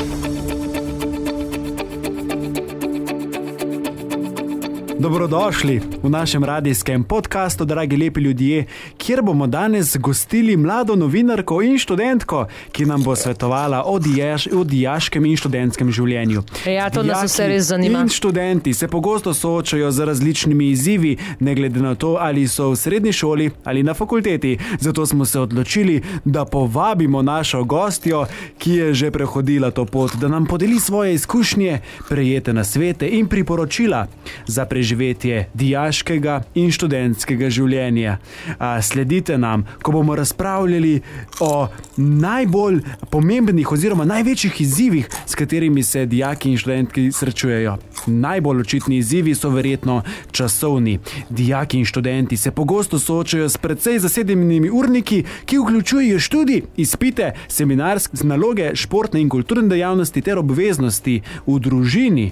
thank you Dobrodošli v našem radijskem podkastu, dragi lepi ljudje, kjer bomo danes gostili mlado novinarko in študentko, ki nam bo svetovala o, dijaš, o dijaškem in študentskem življenju. Ja, to nas vse res zanima. In študenti se pogosto soočajo z različnimi izzivi, ne glede na to, ali so v srednji šoli ali na fakulteti. Zato smo se odločili, da povabimo našo gostjo, ki je že prehodila to pot, da nam podeli svoje izkušnje, prejete na svete in priporočila za preživetje preživetje diaškega in študentskega življenja. Sledite nam, ko bomo razpravljali o najbolj pomembnih oziroma največjih izzivih, s katerimi se dijaki in študentki srečujejo. Najbolj očitni izzivi so verjetno časovni. Dijaki in študenti se pogosto soočajo s precej zasedenimi urniki, ki vključujejo študij, izpite, seminarske naloge, športne in kulturne dejavnosti ter obveznosti v družini.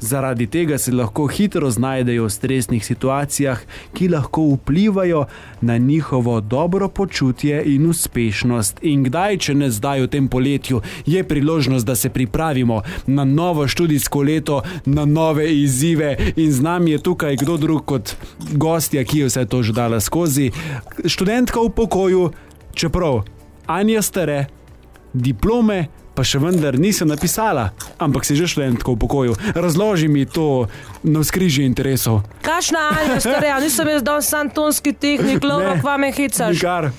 Zaradi tega se lahko hitro znajdejo v stresnih situacijah, ki lahko vplivajo na njihovo dobro počutje in uspešnost. In kdaj, če ne zdaj v tem poletju, je priložnost, da se pripravimo na novo študijsko leto, na nove izzive. In z nami je tukaj kdo drug kot gostja, ki je vse to že dala skozi. Študentka v pokoju, čeprav Anja stare, diplome pa še vendar nisem napisala, ampak si že študentko v pokoju. Razloži mi to na skrižje interesov. Kašna, ali stare, nisem jaz dal santonski tehnik, kva me hicaš. Nikar.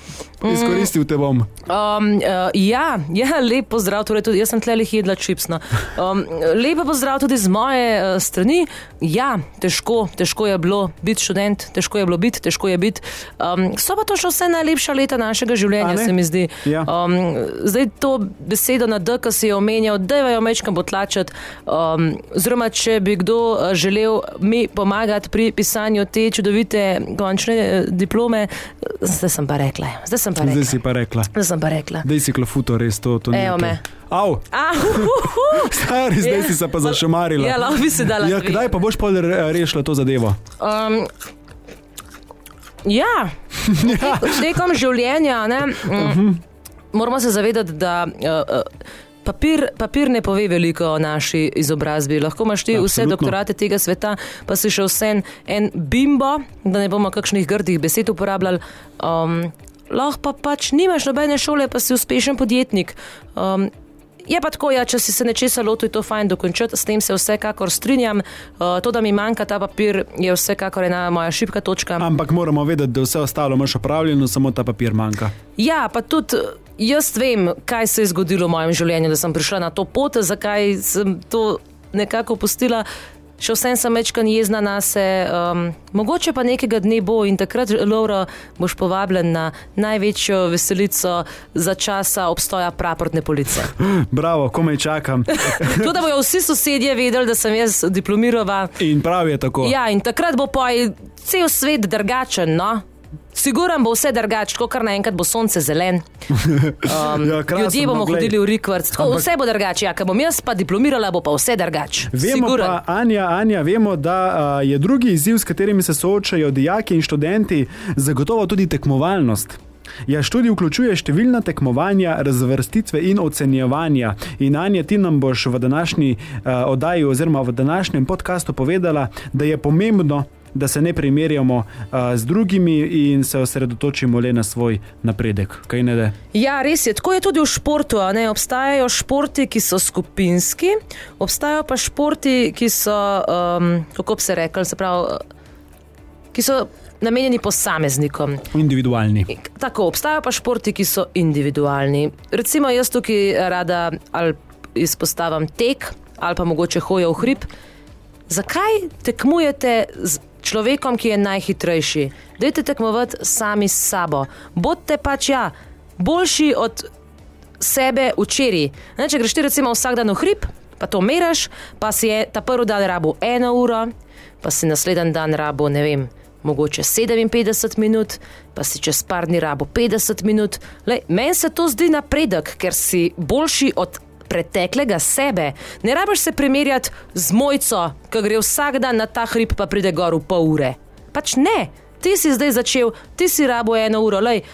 Izkoristil te bom. Um, uh, ja, ja, lep pozdrav, torej tudi jaz sem tle lih jedla čipsno. Um, lepo pozdrav tudi z moje uh, strani. Ja, težko, težko je bilo biti študent, težko je bilo biti, težko je biti. Um, so pa to še vse najlepša leta našega življenja, se mi zdi. Ja. Um, zdaj to besedo na D, ki si jo omenjal, da jo mečkam potlačati. Um, oziroma, če bi kdo uh, želel mi pomagati pri pisanju te čudovite končne diplome, zdaj sem pa rekla. Zdaj sem pa rekla. Zdaj si pa rekla. Zdaj sem pa rekla. Da si klofuto res to. to ni Evo me. Au, Ah, uh, uh, stari, zdaj si se pa zašumarila. Ja, lahko bi se dala. Ja, kdaj pa boš re- rešila to zadevo? Um, ja, Tek- tekom življenja ne, mm, moramo se zavedati, da. Uh, uh, Papir, papir ne pove veliko o naši izobrazbi. Lahko imaš ti vse Absolutno. doktorate tega sveta, pa si še vse en, en bimbo, da ne bomo kakšnih grdih besed uporabljali. Um, lahko pa pač nimaš nobene šole, pa si uspešen podjetnik. Um, Je pa tako, ja, če si se nečesa lotil, je to fajn dokončati, s tem se vsekakor strinjam. Uh, to, da mi manjka ta papir, je vsekakor ena moja šibka točka. Ampak moramo vedeti, da vse ostalo imaš opravljeno, samo ta papir manjka. Ja, pa tudi eh, jaz vem, kaj se je zgodilo v mojem življenju, da sem prišla na to pot, zakaj sem to nekako pustila. Še vsem sem večkrat jezna na se, um, mogoče pa nekega dne bo in takrat, Laura, boš povabljen na največjo veselico za časa obstoja praportne police. Bravo, komaj čakam. To, da bojo vsi sosedje vedeli, da sem jaz diplomirala. In prav je tako. Ja, in takrat bo pa cel svet drugačen. No? Siguran bo vse drugače, kot kar naenkrat bo sonce zelen. Um, Ja, krasno, ljudje bomo glej. hodili v Rikvrc, Ampak- vse bo drugače. Ja, ker bom jaz pa diplomirala, bo pa vse drugače. Vemo Siguran. pa, Anja, Anja, vemo, da a, je drugi izziv, s katerimi se soočajo dijaki in študenti, zagotovo tudi tekmovalnost. Ja, študij vključuje številna tekmovanja, razvrstitve in ocenjevanja. In Anja, ti nam boš v današnji uh, oddaji oziroma v današnjem podkastu povedala, da je pomembno, da se ne primerjamo uh, z drugimi in se osredotočimo le na svoj napredek. Kaj ne da? Ja, res je. Tako je tudi v športu. a? Obstajajo športi, ki so skupinski, obstajajo pa športi, ki so, um, kako bi se rekli, se pravi, ki so namenjeni posameznikom. Individualni. Tako, obstajajo pa športi, ki so individualni. Recimo, jaz tukaj rada ali izpostavim tek, ali pa mogoče hojo v hrib. Zakaj tekmujete z človekom, ki je najhitrejši? Dajte tekmovati sami s sabo. Bodite pač ja, boljši od sebe včeraj. Ne, Če greš ti recimo vsak dan v hrib, pa to meraš, pa si je ta prvi dan rabo eno uro, pa si naslednji dan rabo ne vem. Mogoče 57 minut, pa si čez par dni rabo 50 minut. Meni se to zdi napredek, ker si boljši od preteklega sebe. Ne rabiš se primerjati z mojco, ki gre vsak dan na ta hrib, pa pride gor v pol ure. Pač ne, ti si zdaj začel, ti si rabo eno uro. Lej,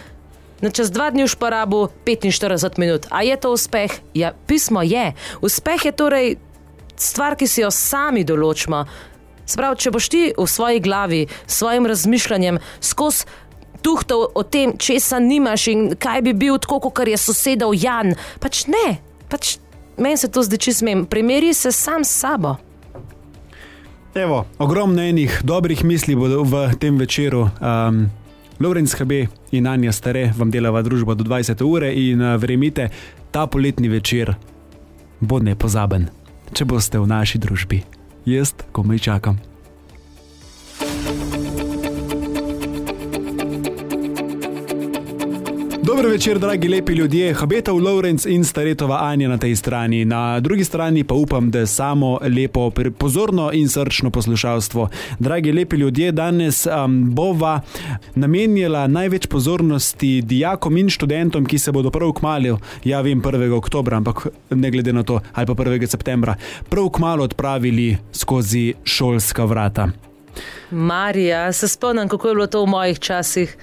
Na čez dva dni už porabu 45 minut. A je to uspeh? Ja, pismo je. Uspeh je torej stvar, ki si jo sami določimo. Sprav, če boš ti v svoji glavi, s svojim razmišljanjem, skozi tuhtal o tem, česa nimaš in kaj bi bil tako, kot je sosedov Jan, pač ne, pač meni se to zdi, če smem, primeri se sam s sabo. Evo, ogromno enih dobrih misli bodo v tem večeru. Um, Lorenz HB in Anja Stare vam delava družbo do 20 ure in uh, verjemite, ta poletni večer bo nepozaben, če boste v naši družbi. Jaz komaj čakam. Dobro večer, dragi lepi ljudje, Habetov Lorenz in Staretova Anja na tej strani. Na drugi strani pa upam, da samo lepo, pozorno in srčno poslušalstvo. Dragi lepi ljudje, danes um, bova namenjala največ pozornosti dijakom in študentom, ki se bodo prav kmalo, ja vem, 1. oktober, ampak ne glede na to, ali pa 1. septembra, prav kmalo odpravili skozi šolska vrata. Marija, se spomnim, kako je bilo to v mojih časih.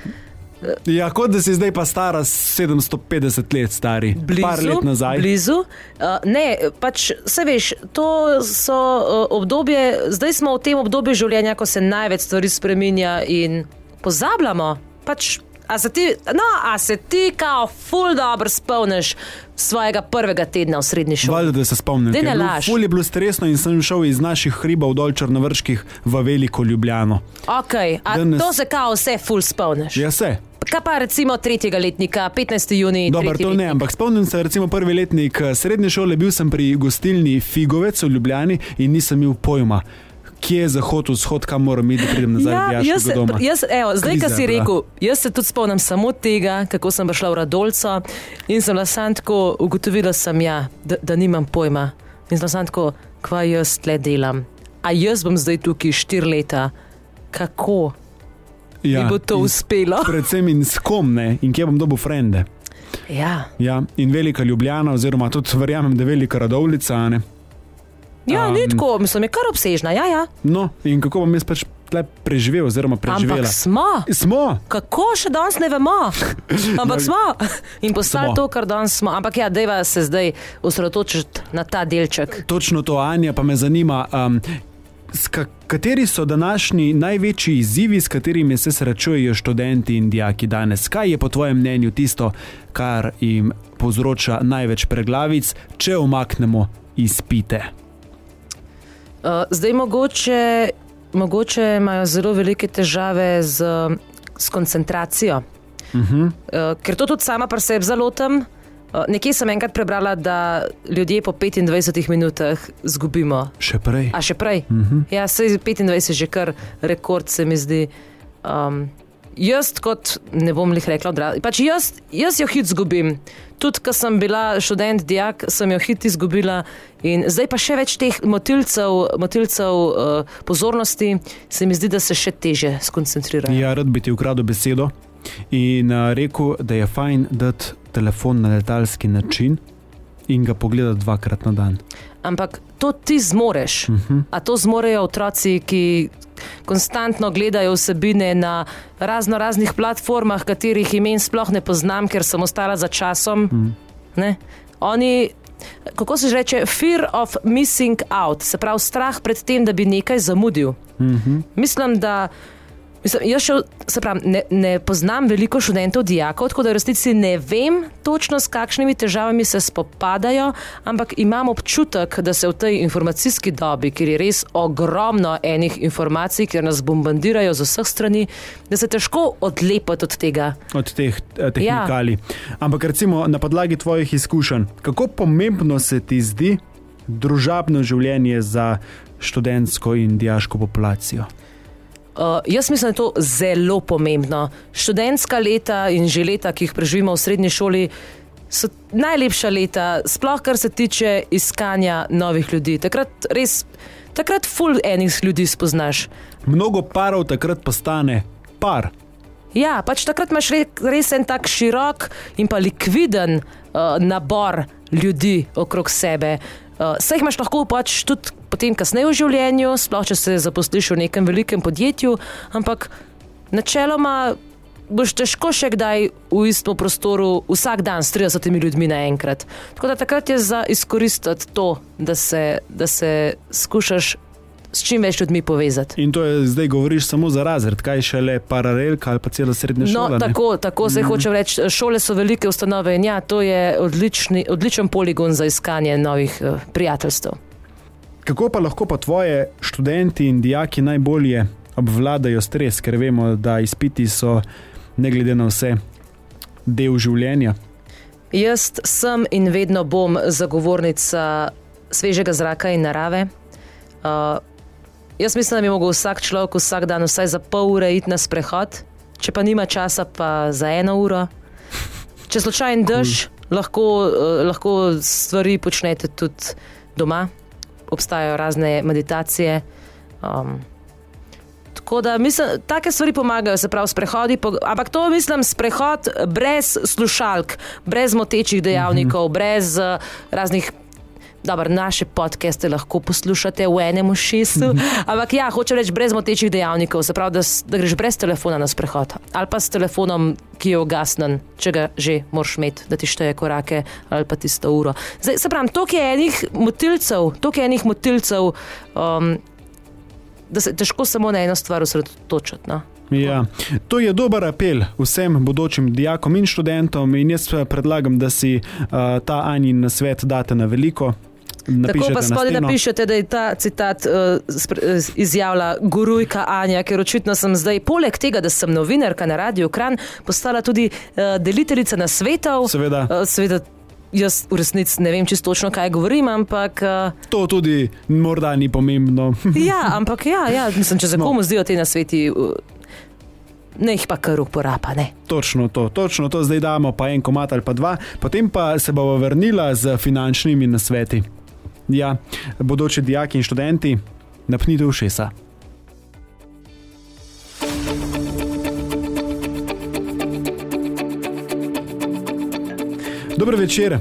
Ja, kot da si zdaj pa stara 750 let, stari. Blizu, Par let nazaj. Blizu. Uh, ne, pač se veš, to so uh, obdobje, zdaj smo v tem obdobju življenja, ko se največ stvari spremenja in pozabljamo. Pač, a, se ti, no, a se ti, kao, ful dobro spomniš svojega prvega tedna v srednji šoli? Valjda, da se spomnim. Ne laž. Ful je bilo stresno in sem šel iz naših hribov dol črnovrških v veliko Ljubljano. Ok, a Danes- to se kao vse ful spomniš. Ja, se. Kaj pa recimo tretjega letnika, 15. juni? Dobro, to ne, letnik? ampak spomnim se, recimo prvi letnik eh, srednje šole, bil sem pri gostilni Figovec v Ljubljani in nisem imel pojma, kje je zahod, vzhod, kam moram iti, da pridem nazaj Ja, jaz, doma. jaz, evo, zdaj, ko si rekel, jaz se tudi spomnim samo tega, kako sem prišla v Radolco in sem tako, ugotovila sem, ja, da, da nimam pojma. In sem tako, kva jaz tle delam. A jaz bom zdaj tukaj štiri leta. Kako ja, mi bo to uspelo? Predvsem in s kom ne, in kje bom dobil frende. Ja, Ja, in velika Ljubljana, oziroma tudi verjamem, da je velika radovlica. Ne? Ja Um, ni tako, mislim, je kar obsežna. Ja, ja. No, in kako bom jaz pač tle preživel, oziroma preživela. Ampak smo. Smo, Kako še danes ne vemo, ampak smo in postali to, kar danes smo. Ampak ja, deva se zdaj osredotočiti na ta delček. točno to, Anja, pa me zanima. Um, Kateri so današnji največji izzivi, s katerimi se srečujejo študenti in dijaki danes? Kaj je po tvojem mnenju tisto, kar jim povzroča največ preglavic, če omaknemo izpite? Uh, zdaj mogoče, mogoče imajo zelo velike težave z, s koncentracijo. Uh -huh. Uh, ker to tudi sama pri sebi zalotem. Uh, nekje sem enkrat prebrala, da ljudje po 25 minutah izgubimo. Še prej. A še prej? Uh -huh. Ja, sej 25 je že kar rekord, se mi zdi. Um, jaz, kot ne bom jih rekla, odrasla, pač jaz, jaz jo hit izgubim. Tudi, ko sem bila študent, dijak, sem jo hit izgubila. In zdaj pa še več teh motilcev, motilcev uh, pozornosti, se mi zdi, da se še teže skoncentrirajo. Ja, rad bi ti ukradel besedo in uh, rekel, da je fajn dati telefon na letalski način in ga pogledati dvakrat na dan. Ampak to ti zmoreš. Uh -huh. A to zmorejo otroci, ki konstantno gledajo vsebine na razno raznih platformah, katerih imen sploh ne poznam, ker sem ostala za časom. Mm. Ne? Oni, kako se že reče, fear of missing out, se pravi strah pred tem, da bi nekaj zamudil. Uh -huh. Mislim, da. Mislim, jaz še, se pravi, ne, ne poznam veliko študentov, dijakov, tako da v resnici ne vem točno, s kakšnimi težavami se spopadajo, ampak imam občutek, da se v tej informacijski dobi, kjer je res ogromno enih informacij, ker nas bombardirajo z vseh strani, da se težko odlepiti od tega. Od teh eh, tehnikalij. Ja. Ampak recimo na podlagi tvojih izkušenj, kako pomembno se ti zdi družabno življenje za študentsko in dijaško populacijo? Uh, jaz mislim, da je to zelo pomembno. Študentska leta in že leta, ki jih preživimo v srednji šoli, so najlepša leta, sploh kar se tiče iskanja novih ljudi. Takrat res, takrat full enih ljudi spoznaš. Mnogo parov takrat postane par. Ja, pač takrat imaš re, res en tak širok in pa likviden uh, nabor ljudi okrog sebe. Uh, Saj jih imaš lahko pač tudi potem kasneje v življenju, sploh če se zaposliš v nekem velikem podjetju, ampak načeloma boš težko še kdaj v istem prostoru vsak dan s 30 ljudmi naenkrat. Tako da takrat je za izkoristiti to, da se, da se skušaš s čim več ljudmi povezati. In to je zdaj govoriš samo za razred, kaj še le paralelka ali pa celo srednja No, šola. tako, tako se mm. hoče reči. Šole so velike ustanove in ja, to je odlični, odličen poligon za iskanje novih uh, prijateljstev. Kako pa lahko pa tvoje študenti in dijaki najbolje obvladajo stres, ker vemo, da izpiti so, ne glede na vse, del življenja. Jaz sem in vedno bom zagovornica svežega zraka in narave. Uh, jaz mislim, da bi lahko vsak človek vsak dan vsaj za pol ure iti na sprehod, če pa nima časa, pa za eno uro. Če slučajen dež, lahko, uh, lahko stvari počnete tudi doma, obstajajo razne meditacije. Um, Tako da mislim, take stvari pomagajo, se pravi, sprehodi. po- Ampak to mislim, sprehod brez slušalk, brez motečih dejavnikov, mm -hmm. brez uh, raznih. Dobro, naše podcaste lahko poslušate v enem ušesu, ampak ja, hoče reči brez motečih dejavnikov, se pravi, da, da greš brez telefona na sprehod ali pa s telefonom, ki je ugasnen, če ga že moraš imeti, da ti šteje korake ali pa tisto uro. Zdaj, se pravi, toliko je enih motilcev, toliko je enih motilcev, um, da se težko samo na eno stvar osredotočiti. No? Ja, to je dober apel vsem bodočim dijakom in študentom, in jaz eh, predlagam, da si uh, ta Anjin svet date na veliko. Tako napišete pa na spodaj steno. napišete, da je ta citat uh, izjavila gurujka Anja, ker očitno sem zdaj, poleg tega, da sem novinarka na Radiu Kran, postala tudi uh, deliteljica na svetov. Seveda. Uh, seveda, jaz v resnici ne vem čisto točno, kaj govorim, ampak. Uh, To tudi morda ni pomembno. ja, ampak ja, ja mislim, če se No. komu zdijo te na sveti. Uh, Ne jih pa kar uporaba, ne. Točno to, točno to, zdaj damo pa en komat ali pa dva, potem pa se bomo vrnila z finančnimi nasveti. Ja, bodoči dijaki in študenti, napnite ušesa. Dobro večer,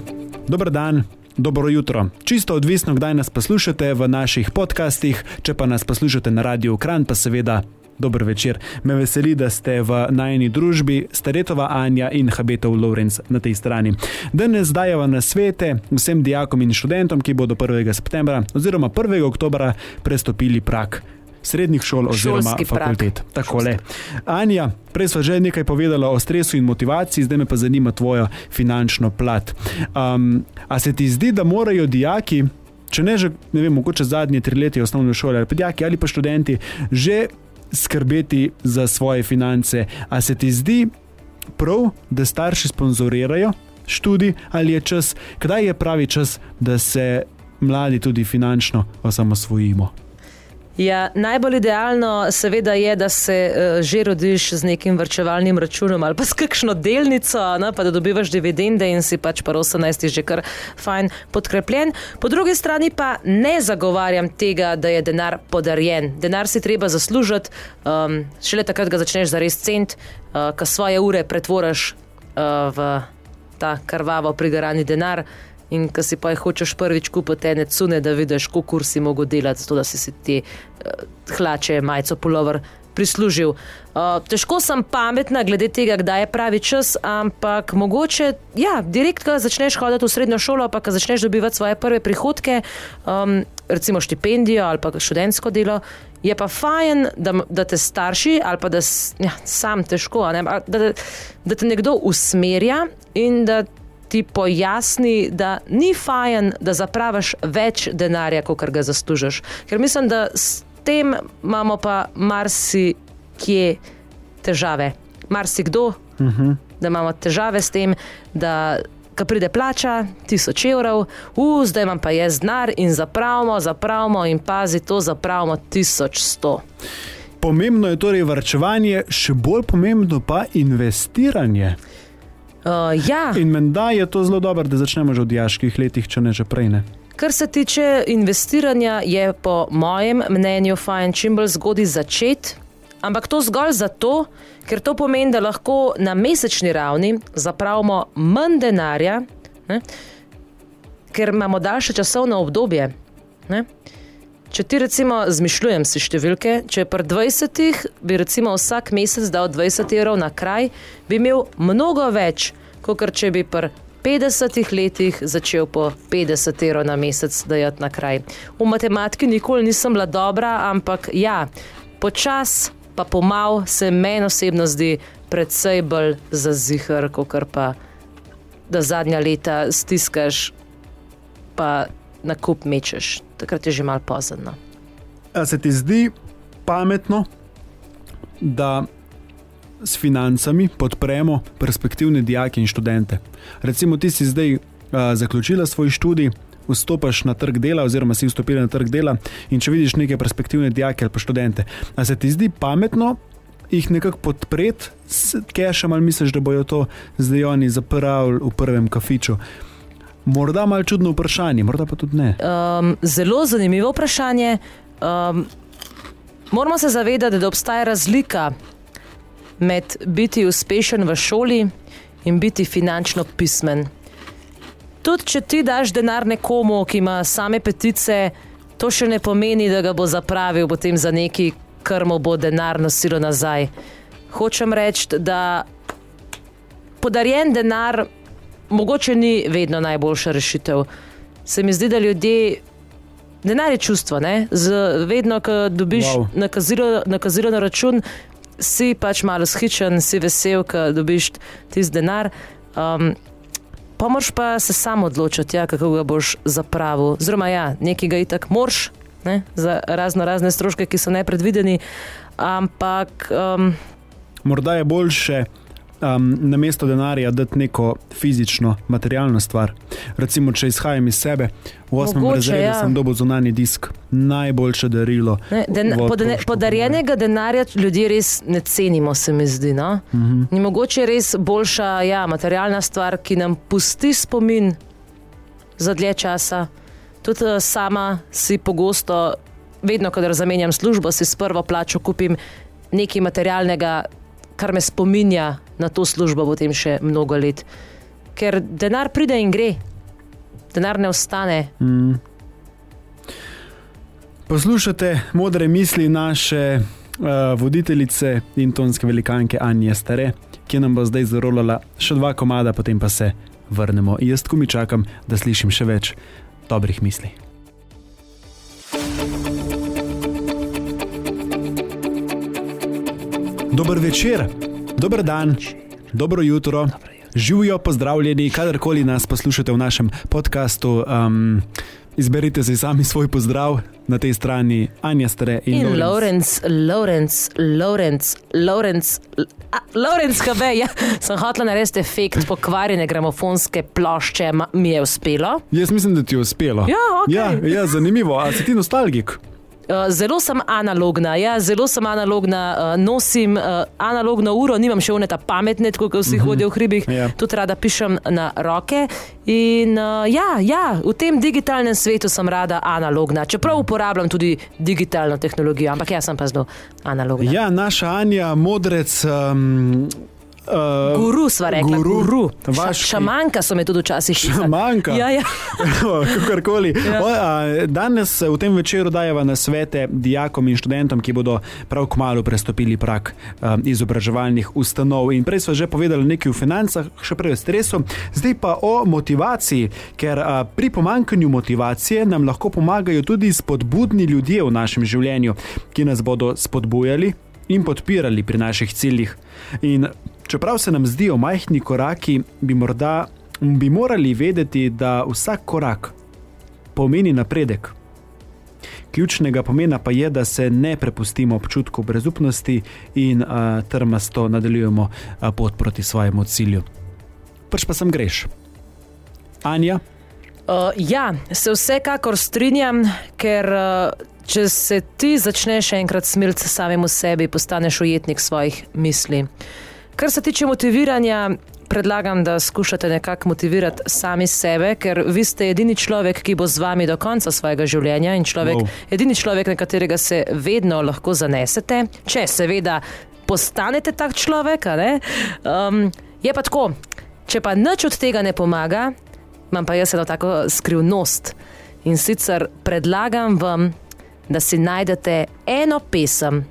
dober dan, dobro jutro. Čisto odvisno, kdaj nas poslušate v naših podcastih, če pa nas poslušate na radiju Kran, pa seveda. Dober večer. Me veseli, da ste v najni družbi, Staretova Anja in Habetov Lorenz na tej strani. Danes dajemo na svete vsem dijakom in študentom, ki bodo 1. septembra oziroma 1. oktobra prestopili prak srednjih šol oziroma Šolski fakultet. Takole. Anja, prej smo že nekaj povedala o stresu in motivaciji, zdaj me pa zanima tvoja finančno plat. Um, a se ti zdi, da morajo dijaki, če ne že, ne vem, mogoče zadnje tri leta osnovne šole, ali pa dijaki ali pa študenti, že skrbeti za svoje finance. A se ti zdi prav, da starši sponzorirajo študij, ali je čas, kdaj je pravi čas, da se mladi tudi finančno osamosvojimo? Ja, najbolj idealno seveda je, da se uh, že rodiš z nekim vrčevalnim računom ali pa s kakšno delnico, ne, pa da dobivaš dividende in si pač pa 18 že kar fajn podkrepljen. Po drugi strani pa ne zagovarjam tega, da je denar podarjen. Denar si treba zaslužiti, um, šele takrat ga začneš zares cent, uh, ko svoje ure pretvoriš uh, v ta krvavo prigarani denar. In ko si pa jih hočeš prvič kupiti, ene cune, da vidiš, koliko si mogel delati, zato da si si te uh, hlače, majico, pulover prislužil. Uh, težko sem pametna glede tega, kdaj je pravi čas, ampak mogoče, ja, direkt, ko začneš hoditi v srednjo šolo, pa ko začneš dobivati svoje prve prihodke, um, recimo štipendijo ali pa študentsko delo. Je pa fajn, da, da te starši ali pa da ja, sam težko, ne, da, da te nekdo usmerja in da ti pojasni, da ni fajn, da zapraviš več denarja, kot ga zaslužiš. Ker mislim, da s tem imamo pa marsikje težave. Marsikdo, uh -huh. da imamo težave s tem, da. Ko pride plača, tisoč evrov, uh, zdaj imam pa jaz denar in zapravimo, zapravimo in pazi to, zapravimo tisoč sto. Pomembno je torej varčevanje, še bolj pomembno pa investiranje. Uh, ja. In menda je to zelo dobro, da začnemo že v dijaških letih, če ne že prej. Ne? Kar se tiče investiranja, je po mojem mnenju fajn čim bolj zgodaj začeti, ampak to zgolj zato, ker to pomeni, da lahko na mesečni ravni zapravimo manj denarja, ne, ker imamo daljše časovno obdobje. Ne. Če ti recimo zmišljujem si številke, če pri 20 bi recimo vsak mesec dal 20 evrov na kraj, bi imel mnogo več, kot če bi pri 50 letih začel po 50 evrov na mesec dajati na kraj. V matematiki nikoli nisem bila dobra, ampak ja, počas pa pomal se meni osebno zdi predvsej bolj zazihar, kot pa da zadnja leta stiskaš, pa na kup mečeš. Takrat je že malo pozno. A se ti zdi pametno, da s financami podpremo perspektivne dijake in študente? Recimo, ti si zdaj uh, zaključila svoj študij. Vstopiš na trg dela, oziroma si vstopila na trg dela, in če vidiš neke perspektivne dijake ali pa študente, ali se ti zdi pametno jih nekako podpreti s kešem, ali misliš, da bojo to zdaj oni zaprli v prvem kafiču? Morda malo čudno vprašanje, morda pa tudi ne. Um, zelo zanimivo vprašanje. Um, moramo se zavedati, da obstaja razlika med biti uspešen v šoli in biti finančno pismen. Tudi če ti daš denar nekomu, ki ima same petice, to še ne pomeni, da ga bo zapravil potem za neki, kar mu bo denar nosilo nazaj. Hočem reči, da podarjen denar mogoče ni vedno najboljša rešitev. Se mi zdi, da ljudje. Denar je čustvo, ne? Z, vedno, ko dobiš wow. nakazilo, nakazilo na račun, si pač malo skičen, si vesel, ko dobiš tisti denar. Um, Pomož pa se samo odločiti, ja, kako ga boš zapravil. Zelo, ja, nekaj ga itak moraš, ne, za razno razne stroške, ki so nepredvideni. Ampak. Um, Morda je boljše um, na mesto denarja dati neko fizično, materialno stvar. Recimo, če izhajam iz sebe, v osmem razredu ja. sem dobil zunani disk, najboljše darilo. Ne, den, podane, podarjenega denarja ljudje res ne cenimo, se mi zdi. No? Uh. -huh. Ni mogoče res boljša ja, materialna stvar, ki nam pusti spomin za dlje časa. Tudi uh, sama si pogosto, vedno, ko zamenjam službo, si s prvo plačo kupim nekaj materialnega, kar me spominja na to službo potem še mnogo let. Ker denar pride in gre, denar ne ostane. Mm. Poslušate modre misli naše uh, voditeljice in tonske velikanke Anja Stare, ki nam bo zdaj zarolala še dva komada, potem pa se vrnemo. Jaz ko mi čakam, da slišim še več dobrih misli. Dober večer, dober dan, dobro jutro, živijo pozdravljeni, kadarkoli nas poslušate v našem podkastu. Um, izberite si sami svoj pozdrav na tej strani, Anja Stare in, in Lorenz, Lorenz, Lorenz, Lorenz, Lorenz, KB. Ja, sem hotel narediti efekt pokvarjene gramofonske plošče, mi je uspelo. Jaz mislim, da ti je uspelo. Ja, okay. ja, ja zanimivo, a si ti nostalgik? Eh, zelo sem analogna, ja, zelo sem analogna, uh, nosim uh, analogno uro, nimam še uneta pametne, kot vsi mhm. -huh. hodijo v hribih, yeah. Ja. tudi rada pišem na roke. In uh, ja, ja, v tem digitalnem svetu sem rada analogna, čeprav uporabljam tudi digitalno tehnologijo, ampak jaz sem pa zelo analogna. Ja, naša Anja, modrec. Um Uh, guru, sva rekla, guru. guru. Vaški... Šamanka so me tudi včasih šli. Šamanka. Ja, ja. Kakorkoli. Ja. Danes v tem večeru dajeva na svete dijakom in študentom, ki bodo prav kmalo prestopili prak um, izobraževalnih ustanov. In prej smo že povedali nekaj o financah, še prej o stresu, zdaj pa o motivaciji, ker uh, pri pomankanju motivacije nam lahko pomagajo tudi spodbudni ljudje v našem življenju, ki nas bodo spodbujali in podpirali pri naših ciljih. In čeprav se nam zdijo majhni koraki, bi, morda, bi morali vedeti, da vsak korak pomeni napredek. Ključnega pomena pa je, da se ne prepustimo občutku brezupnosti in uh, trmasto nadaljujemo uh, pot proti svojemu cilju. Prš pa sem greš. Anja? Uh, ja, se vsekakor strinjam, ker uh, če se ti začneš enkrat smiliti samemu sebi, postaneš ujetnik svojih misli. Kar se tiče motiviranja, predlagam, da skušate nekako motivirati sami sebe, ker vi ste edini človek, ki bo z vami do konca svojega življenja in človek, wow. edini človek, na katerega se vedno lahko zanesete, če seveda postanete tak človek. Um, je pa tako, če pa nič od tega ne pomaga, imam pa jaz eno tako skrivnost in sicer predlagam vam, da si najdete eno pesem,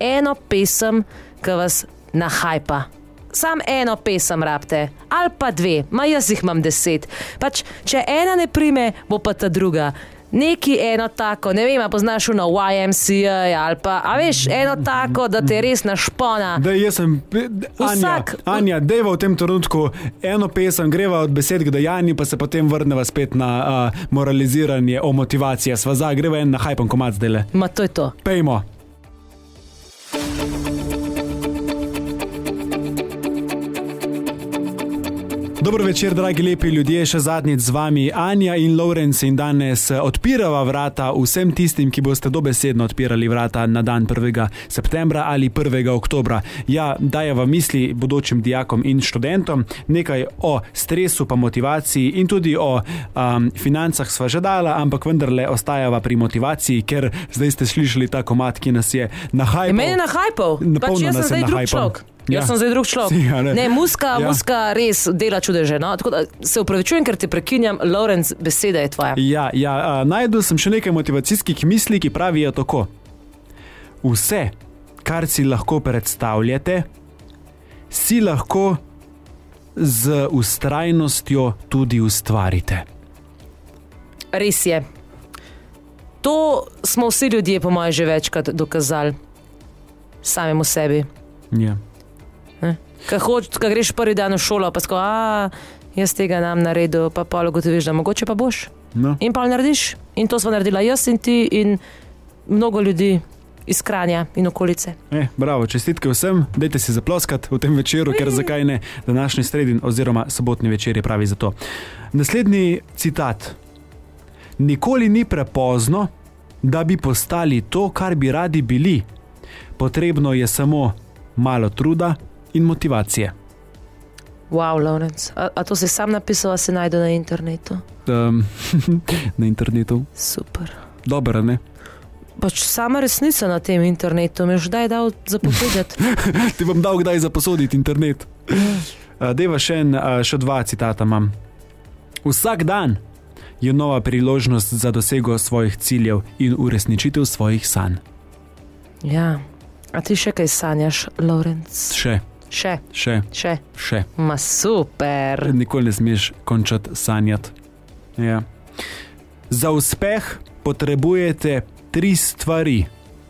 eno pesem, ki vas nahajpa. Sam eno pesem rabite, ali pa dve, ma jaz jih imam deset. Pač, če ena ne prime, bo pa ta druga. Neki eno tako, ne vem, poznaš na YMCA ali pa, a veš, eno tako, da te res našpona. Da, jaz sem, Anja, Vsak- Anja dejva v tem trenutku eno pesem, greva od besed k dejanju, pa se potem vrneva spet na uh, moraliziranje o motivaciji. Sva za, greva en na hajpen komat zdaj le. Ma to je to. Pejmo. Dobro večer, dragi lepi ljudje, še zadnjič z vami Anja in Lorenz in danes eh, odpirava vrata vsem tistim, ki boste dobesedno odpirali vrata na dan 1. septembra ali 1. oktobra. Ja, dajeva misli bodočim dijakom in študentom, nekaj o stresu, pa motivaciji in tudi o um, financah sva že dala, ampak vendarle ostajava pri motivaciji, ker zdaj ste slišali ta komat, ki nas je nahajal. Je nahajpal, pač Napolno jaz nas sem je zdaj drug človek. Ja. Jaz sem zdaj drug človek. Si, a ne? Ne, muska, Ja. muska res dela čudeže. No? Tako da se upravičujem, ker te prekinjam, Lorenz, beseda je tvoja. Ja, ja a, najdel sem še nekaj motivacijskih misli, ki pravijo tako. Vse, kar si lahko predstavljate, si lahko z ustrajnostjo tudi ustvarite. Res je. To smo vsi ljudje, po mojem, že večkrat dokazali samemu sebi. Ja. Kaj hoč, kaj greš prvi dan v šolo, pa sko, a jaz tega nam naredil, pa pa ugotoviš, da mogoče pa boš. No. In pa narediš. In to smo naredila jaz in ti in mnogo ljudi iz Kranja in okolice. E, bravo, čestitke vsem, dajte si zaploskati v tem večeru, ker zakaj ne, današnji sredin oziroma sobotni večer je pravi za to. Naslednji citat. Nikoli ni prepozno, da bi postali to, kar bi radi bili. Potrebno je samo malo truda in motivacije. Wow, Lorenz, a, a to si sam napisal, a se najde na internetu? Um, na internetu. Super. Dobro, ne? Pač sama resnica na tem internetu, mi je že kdaj dal zapovedati. Ti bom dal kdaj zaposoditi internet. Uh, Deva še, en, uh, še dva citata imam. Vsak dan je nova priložnost za dosego svojih ciljev in uresničitev svojih sanj. ja, a ti še kaj sanjaš, Lorenz? Še, Še, še, še. še. Ma super. Nikoli ne smeš končati sanjati. Ja. Za uspeh potrebujete tri stvari.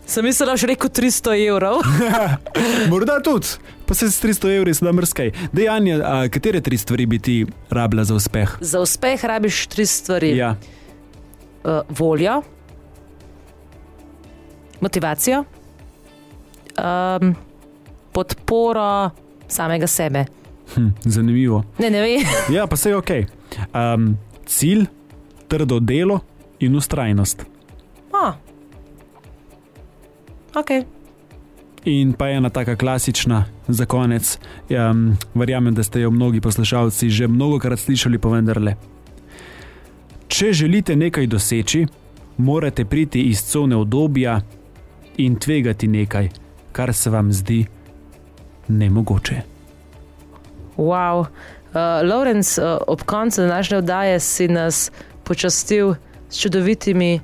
Sem mislil, da boš rekel 300 evrov. Morda tudi, pa se s 300 evri sedaj mrskaj. Dejanja, a, katere tri stvari bi ti rabila za uspeh? Za uspeh rabiš tri stvari: Ja, uh, voljo, motivacijo, um, podporo samega sebe. hm, zanimivo. Ne, ne vem. Ja, pa se je ok. Um, cilj, trdo delo in ustrajnost. Oh. Ok. In pa ena taka klasična za konec. Um, verjamem, da ste jo mnogi poslušalci že mnogokrat slišali, pa vendarle. Če želite nekaj doseči, morate priti iz cone obdobja in tvegati nekaj, kar se vam zdi nemogoče. Wow. Uh, Lorenz, uh, ob koncu današnje oddaje si nas počastil s čudovitimi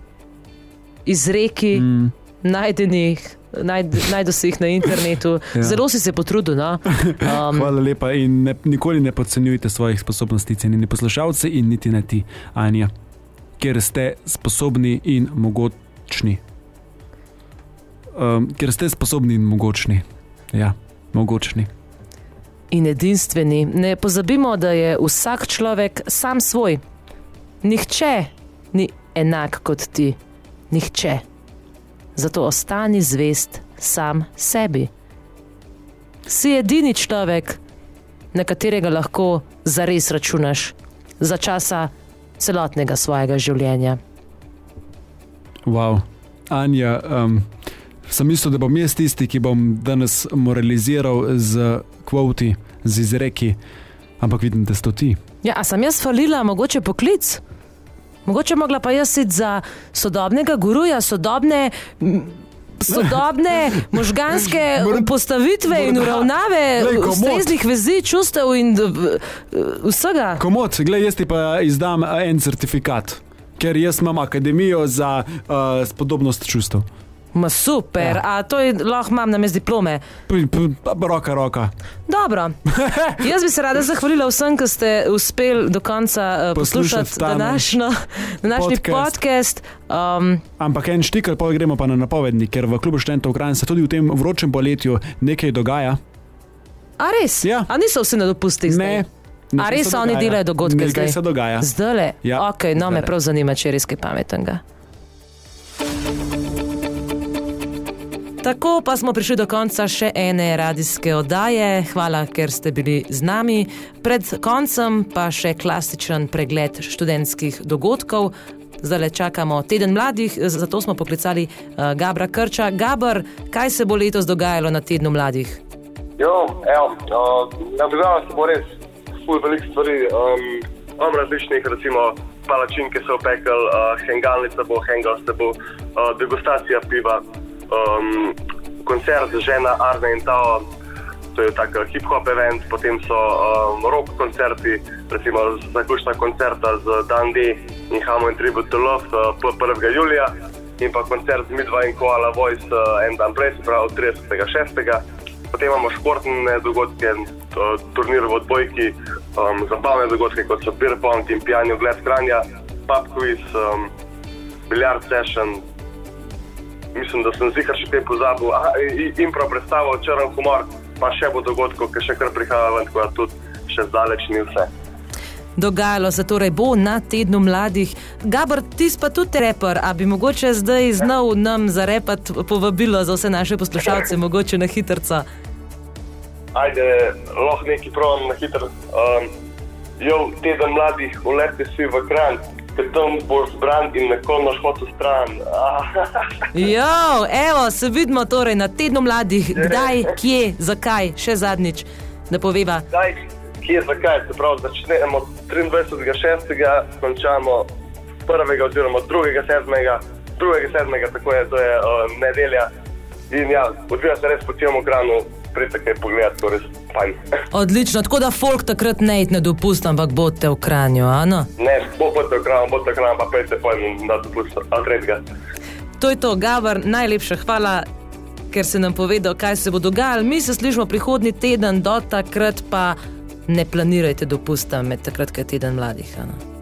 izreki, mm. Najdenih. Najd, najdu si jih na internetu, ja. zelo si se potrudil. No? Um, hvala lepa in ne, nikoli ne podcenjujte svojih sposobnosti, cenjeni poslušalci in niti ne ti, Anja, ker ste sposobni in mogočni. Um, ker ste sposobni in mogočni. Ja, mogočni. in edinstveni. Ne pozabimo, da je vsak človek sam svoj. Nihče ni enak kot ti, nihče. Zato ostani zvest sam sebi. Si edini človek, na katerega lahko zares računaš za časa celotnega svojega življenja. Wow. Anja, um, sem mislil, da bom jaz tisti, ki bom danes moraliziral z kvoti, z izreki, ampak vidim, da to ti. Ja, a sem jaz falila, mogoče poklic? Mogoče mogla pa jaz iti za sodobnega guruja, sodobne. Sodobne možganske postavitve in uravnave ustreznih vezi, čustev in vsega. Komod, gledaj, jaz ti pa izdam en certifikat. ker jaz imam akademijo za uh, spodobnost čustev. Ma super, ja. a to je, lahko imam na mestu diplome. P, p, roka, roka. Dobro. Jaz bi se rada zahvalila vsem, ki ste uspeli do konca uh, poslušati današnjo, današnji podcast. podcast. Um, Ampak en štikal, pa gremo pa na napovedni, ker v klubu študentov Ukrajine se tudi v tem vročem poletju nekaj dogaja. A res? Ja. A niso vsi na dopustih? Ne. A res oni delajo dogodke Nekaj zdaj? se dogaja. Zdaj le. Ja, okay, no, me zdajle. prav zanima, če je res kaj pametnega. Tako pa smo prišli do konca še ene radijske oddaje. Hvala, ker ste bili z nami. Pred koncem pa še klasičen pregled študentskih dogodkov. Zdaj le čakamo teden mladih, zato smo poklicali uh, Gabra Krča. Gabr, kaj se bo letos dogajalo na tednu mladih? Jo, evo, uh, na dogajalo se bo res ful veliko stvari. Um, različnih, recimo, palačinke so opekel, uh, hengalnica bo, hengal se bo, uh, degustacija piva, um, koncert žena Arne in Tao, to je tak hip-hop event, potem so um, rock koncerti, recimo zaključna koncerta z Dan D in Hamo in Tribute to Love uh, 1. julija in pa koncert z Midva in Koala Voice uh, en dan prej, pravi 36. Potem imamo športne dogodke, turnir v odbojki, um, zabavne dogodke kot so beer pong in pijanje v gled kranja, pub quiz, um, biljard session. Mislim, da sem zihar še kaj pozabil. Aha, i- impro predstavo, črn humor, pa še bo dogodkov, ki še kar prihaja ven, tako da tudi še zdaleč ni vse. Dogajalo se torej bo na tednu mladih. Gabr, ti pa tudi reper, a bi mogoče zdaj znal nam zarepati povabilo za vse naše poslušalce, mogoče na hitrca. Ajde, lahko neki provam na hitro. Um, jo, teden mladih, uleti si v kran, ker tam boš zbran in neko noš hotel stran. Jo, evo, se vidimo torej na tednu mladih, kdaj, kje, zakaj, še zadnjič, da poveva. Daj, kje, zakaj? Se pravi, začnemo 23.6., končamo 1. oziroma 2.7. 2.7. tako je, to je uh, nedelja. In ja, odvija se res po celem ekranu, pridite kaj pogledati, to res fajn. Odlično, tako da folk takrat ne id ne dopust, ampak bote v kranju, ano? ne, bo bote ekran, bote ekran, pa pejte pojem na dopust, a tretjega. To je to, Gabr, najlepša hvala, ker si nam povedal, kaj se bo dogajalo. Mi se slišimo prihodnji teden, do takrat pa ne planirajte dopusta med takrat, ko je teden mladih. Ano?